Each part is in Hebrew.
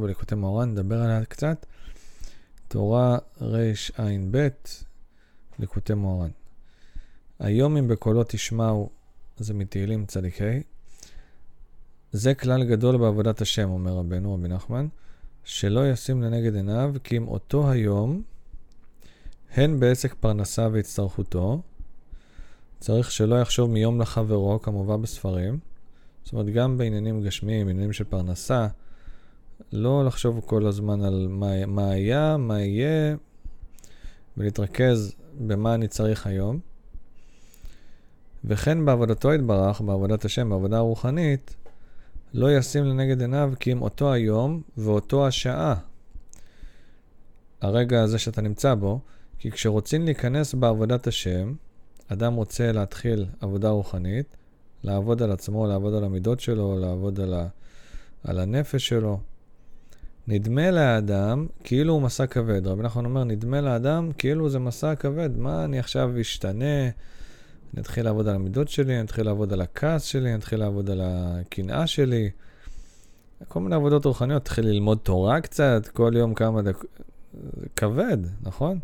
בליקוטי מאורן, נדבר עליה קצת. תורה רע"ב, ליקוטי מאורן. היום אם בקולו תשמעו, זה מתהילים צדיק ה', זה כלל גדול בעבודת השם, אומר רבנו, רבי נחמן, שלא ישים לנגד עיניו, כי אם אותו היום, הן בעסק פרנסה והצטרכותו, צריך שלא יחשוב מיום לחברו, כמובן בספרים. זאת אומרת, גם בעניינים גשמיים, בעניינים של פרנסה, לא לחשוב כל הזמן על מה, מה היה, מה יהיה, ולהתרכז במה אני צריך היום. וכן בעבודתו יתברך, בעבודת השם, בעבודה הרוחנית, לא ישים לנגד עיניו כי אם אותו היום ואותו השעה. הרגע הזה שאתה נמצא בו, כי כשרוצים להיכנס בעבודת השם, אדם רוצה להתחיל עבודה רוחנית, לעבוד על עצמו, לעבוד על המידות שלו, לעבוד על, ה, על הנפש שלו. נדמה לאדם כאילו הוא מסע כבד. רבי נחמן אומר, נדמה לאדם כאילו זה מסע כבד. מה, אני עכשיו אשתנה, אני אתחיל לעבוד על המידות שלי, אני אתחיל לעבוד על הכעס שלי, אני אתחיל לעבוד על הקנאה שלי. כל מיני עבודות רוחניות, אתחיל ללמוד תורה קצת, כל יום כמה דקות. כבד, נכון?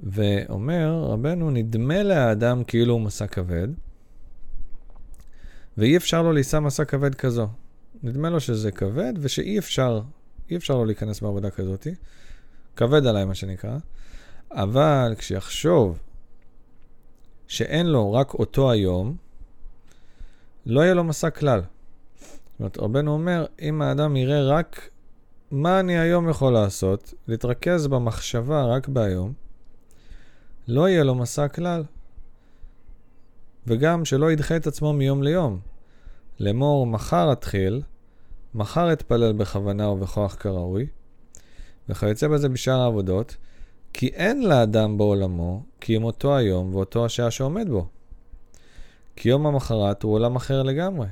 ואומר רבנו, נדמה לאדם כאילו הוא מסע כבד, ואי אפשר לו לישא מסע כבד כזו. נדמה לו שזה כבד, ושאי אפשר, אי אפשר לו להיכנס בעבודה כזאת. כבד עליי, מה שנקרא. אבל כשיחשוב שאין לו רק אותו היום, לא יהיה לו מסע כלל. זאת אומרת, רבנו אומר, אם האדם יראה רק מה אני היום יכול לעשות, להתרכז במחשבה רק בהיום, לא יהיה לו מסע כלל. וגם שלא ידחה את עצמו מיום ליום. לאמור, מחר אתחיל, מחר אתפלל בכוונה ובכוח כראוי, וכיוצא בזה בשאר העבודות, כי אין לאדם בעולמו כי אם אותו היום ואותו השעה שעומד בו. כי יום המחרת הוא עולם אחר לגמרי.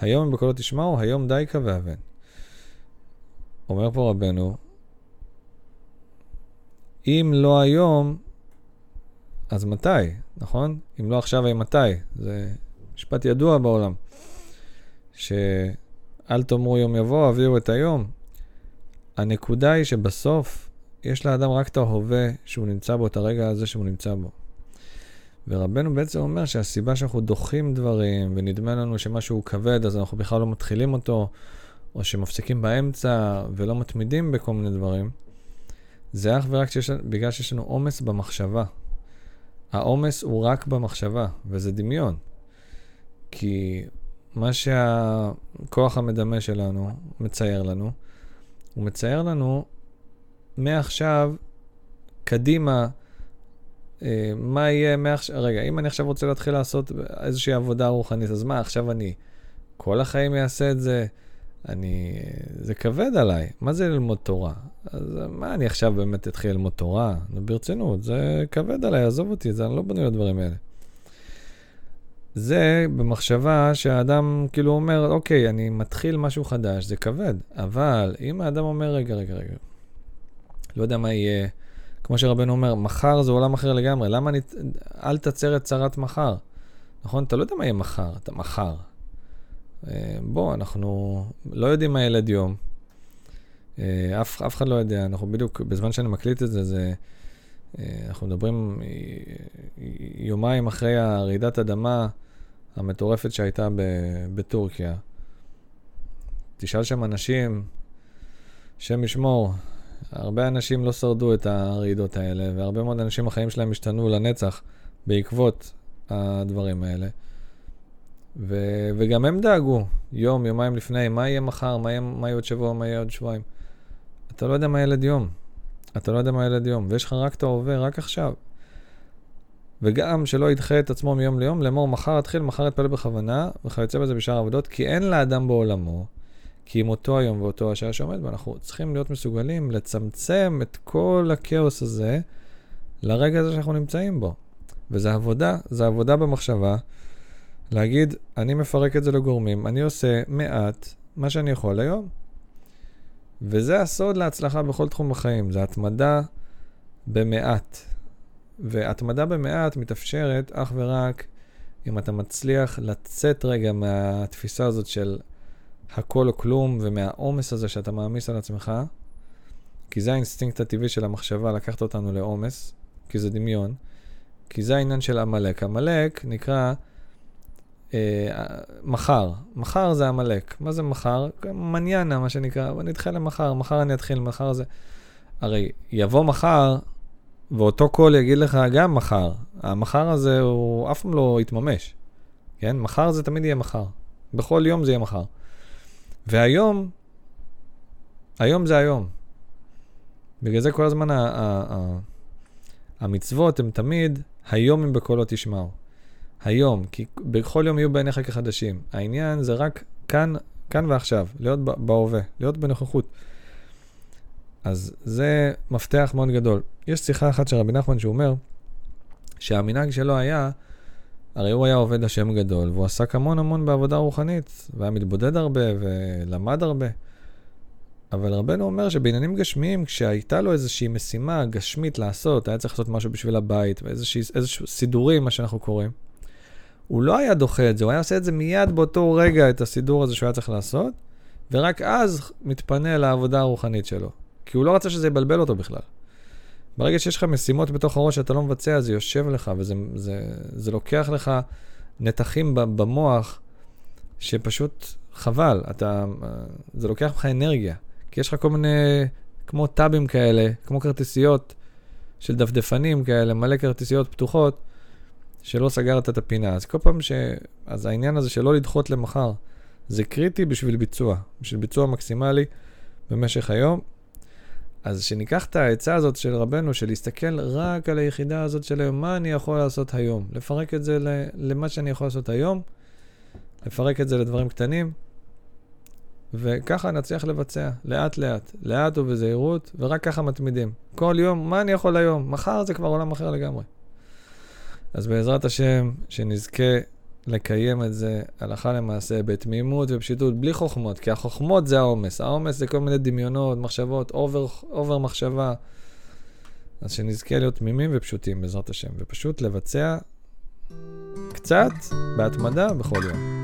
היום בקולו תשמעו, היום די כבהבן. אומר פה רבנו, אם לא היום, אז מתי, נכון? אם לא עכשיו, מתי? זה משפט ידוע בעולם. שאל תאמרו יום יבוא, אביאו את היום. הנקודה היא שבסוף יש לאדם רק את ההווה שהוא נמצא בו, את הרגע הזה שהוא נמצא בו. ורבנו בעצם אומר שהסיבה שאנחנו דוחים דברים ונדמה לנו שמשהו כבד, אז אנחנו בכלל לא מתחילים אותו, או שמפסיקים באמצע ולא מתמידים בכל מיני דברים, זה אך ורק שיש, בגלל שיש לנו עומס במחשבה. העומס הוא רק במחשבה, וזה דמיון. כי מה שהכוח המדמה שלנו מצייר לנו, הוא מצייר לנו מעכשיו, קדימה, אה, מה יהיה מעכשיו, רגע, אם אני עכשיו רוצה להתחיל לעשות איזושהי עבודה רוחנית, אז מה, עכשיו אני כל החיים אעשה את זה? אני, זה כבד עליי, מה זה ללמוד תורה? אז מה אני עכשיו באמת אתחיל ללמוד תורה? נו, ברצינות, זה כבד עליי, עזוב אותי, זה אני לא בנוי לדברים האלה. זה במחשבה שהאדם כאילו אומר, אוקיי, אני מתחיל משהו חדש, זה כבד, אבל אם האדם אומר, רגע, רגע, רגע, לא יודע מה יהיה, כמו שרבנו אומר, מחר זה עולם אחר לגמרי, למה אני, אל תצר את צרת מחר, נכון? אתה לא יודע מה יהיה מחר, אתה מחר. אה, בוא, אנחנו לא יודעים מה ילד יום. אה, אף, אף אחד לא יודע, אנחנו בדיוק, בזמן שאני מקליט את זה, זה... אה, אנחנו מדברים יומיים אחרי הרעידת אדמה המטורפת שהייתה בטורקיה. תשאל שם אנשים, שם ישמור, הרבה אנשים לא שרדו את הרעידות האלה, והרבה מאוד אנשים החיים שלהם השתנו לנצח בעקבות הדברים האלה. ו- וגם הם דאגו, יום, יומיים לפני, מה יהיה מחר, מה יהיה, מה יהיה עוד שבוע, מה יהיה עוד שבועיים. אתה לא יודע מה ילד יום. אתה לא יודע מה ילד יום, ויש לך רק את ההווה, רק עכשיו. וגם שלא ידחה את עצמו מיום ליום, לאמור מחר אתחיל, מחר אתפלל בכוונה, וכיוצא בזה בשאר העבודות, כי אין לאדם בעולמו, כי אם אותו היום ואותו השעה שעומד בו, אנחנו צריכים להיות מסוגלים לצמצם את כל הכאוס הזה לרגע הזה שאנחנו נמצאים בו. וזה עבודה, זה עבודה במחשבה, להגיד, אני מפרק את זה לגורמים, אני עושה מעט מה שאני יכול היום. וזה הסוד להצלחה בכל תחום בחיים, זה התמדה במעט. והתמדה במעט מתאפשרת אך ורק אם אתה מצליח לצאת רגע מהתפיסה הזאת של הכל או כלום ומהעומס הזה שאתה מעמיס על עצמך, כי זה האינסטינקט הטבעי של המחשבה לקחת אותנו לעומס, כי זה דמיון, כי זה העניין של עמלק. עמלק נקרא מחר. מחר זה עמלק. מה זה מחר? mañana, מה שנקרא, ונדחה למחר, מחר אני אתחיל, מחר זה... הרי יבוא מחר, ואותו קול יגיד לך גם מחר. המחר הזה הוא אף פעם לא יתממש. כן? מחר זה תמיד יהיה מחר. בכל יום זה יהיה מחר. והיום, היום זה היום. בגלל זה כל הזמן ה- ה- ה- המצוות הן תמיד, היום אם בקולו תשמעו. היום, כי בכל יום יהיו בעיניך כחדשים. העניין זה רק כאן, כאן ועכשיו, להיות בהווה, להיות בנוכחות. אז זה מפתח מאוד גדול. יש שיחה אחת של רבי נחמן שהוא אומר שהמנהג שלו היה, הרי הוא היה עובד השם גדול, והוא עסק המון המון בעבודה רוחנית, והיה מתבודד הרבה ולמד הרבה. אבל רבנו אומר שבעניינים גשמיים, כשהייתה לו איזושהי משימה גשמית לעשות, היה צריך לעשות משהו בשביל הבית, ואיזשהו סידורים, מה שאנחנו קוראים, הוא לא היה דוחה את זה, הוא היה עושה את זה מיד באותו רגע, את הסידור הזה שהוא היה צריך לעשות, ורק אז מתפנה לעבודה הרוחנית שלו. כי הוא לא רצה שזה יבלבל אותו בכלל. ברגע שיש לך משימות בתוך הראש שאתה לא מבצע, זה יושב לך, וזה זה, זה לוקח לך נתחים במוח שפשוט חבל, אתה, זה לוקח לך אנרגיה. כי יש לך כל מיני, כמו טאבים כאלה, כמו כרטיסיות של דפדפנים כאלה, מלא כרטיסיות פתוחות, שלא סגרת את הפינה. אז כל פעם ש... אז העניין הזה של לא לדחות למחר, זה קריטי בשביל ביצוע, בשביל ביצוע מקסימלי במשך היום. אז שניקח את העצה הזאת של רבנו, של להסתכל רק על היחידה הזאת של היום, מה אני יכול לעשות היום? לפרק את זה למה שאני יכול לעשות היום, לפרק את זה לדברים קטנים, וככה נצליח לבצע, לאט-לאט, לאט ובזהירות, ורק ככה מתמידים. כל יום, מה אני יכול היום? מחר זה כבר עולם אחר לגמרי. אז בעזרת השם, שנזכה לקיים את זה הלכה למעשה בתמימות ופשיטות, בלי חוכמות, כי החוכמות זה העומס. העומס זה כל מיני דמיונות, מחשבות, over, over מחשבה. אז שנזכה להיות תמימים ופשוטים בעזרת השם, ופשוט לבצע קצת בהתמדה בכל יום.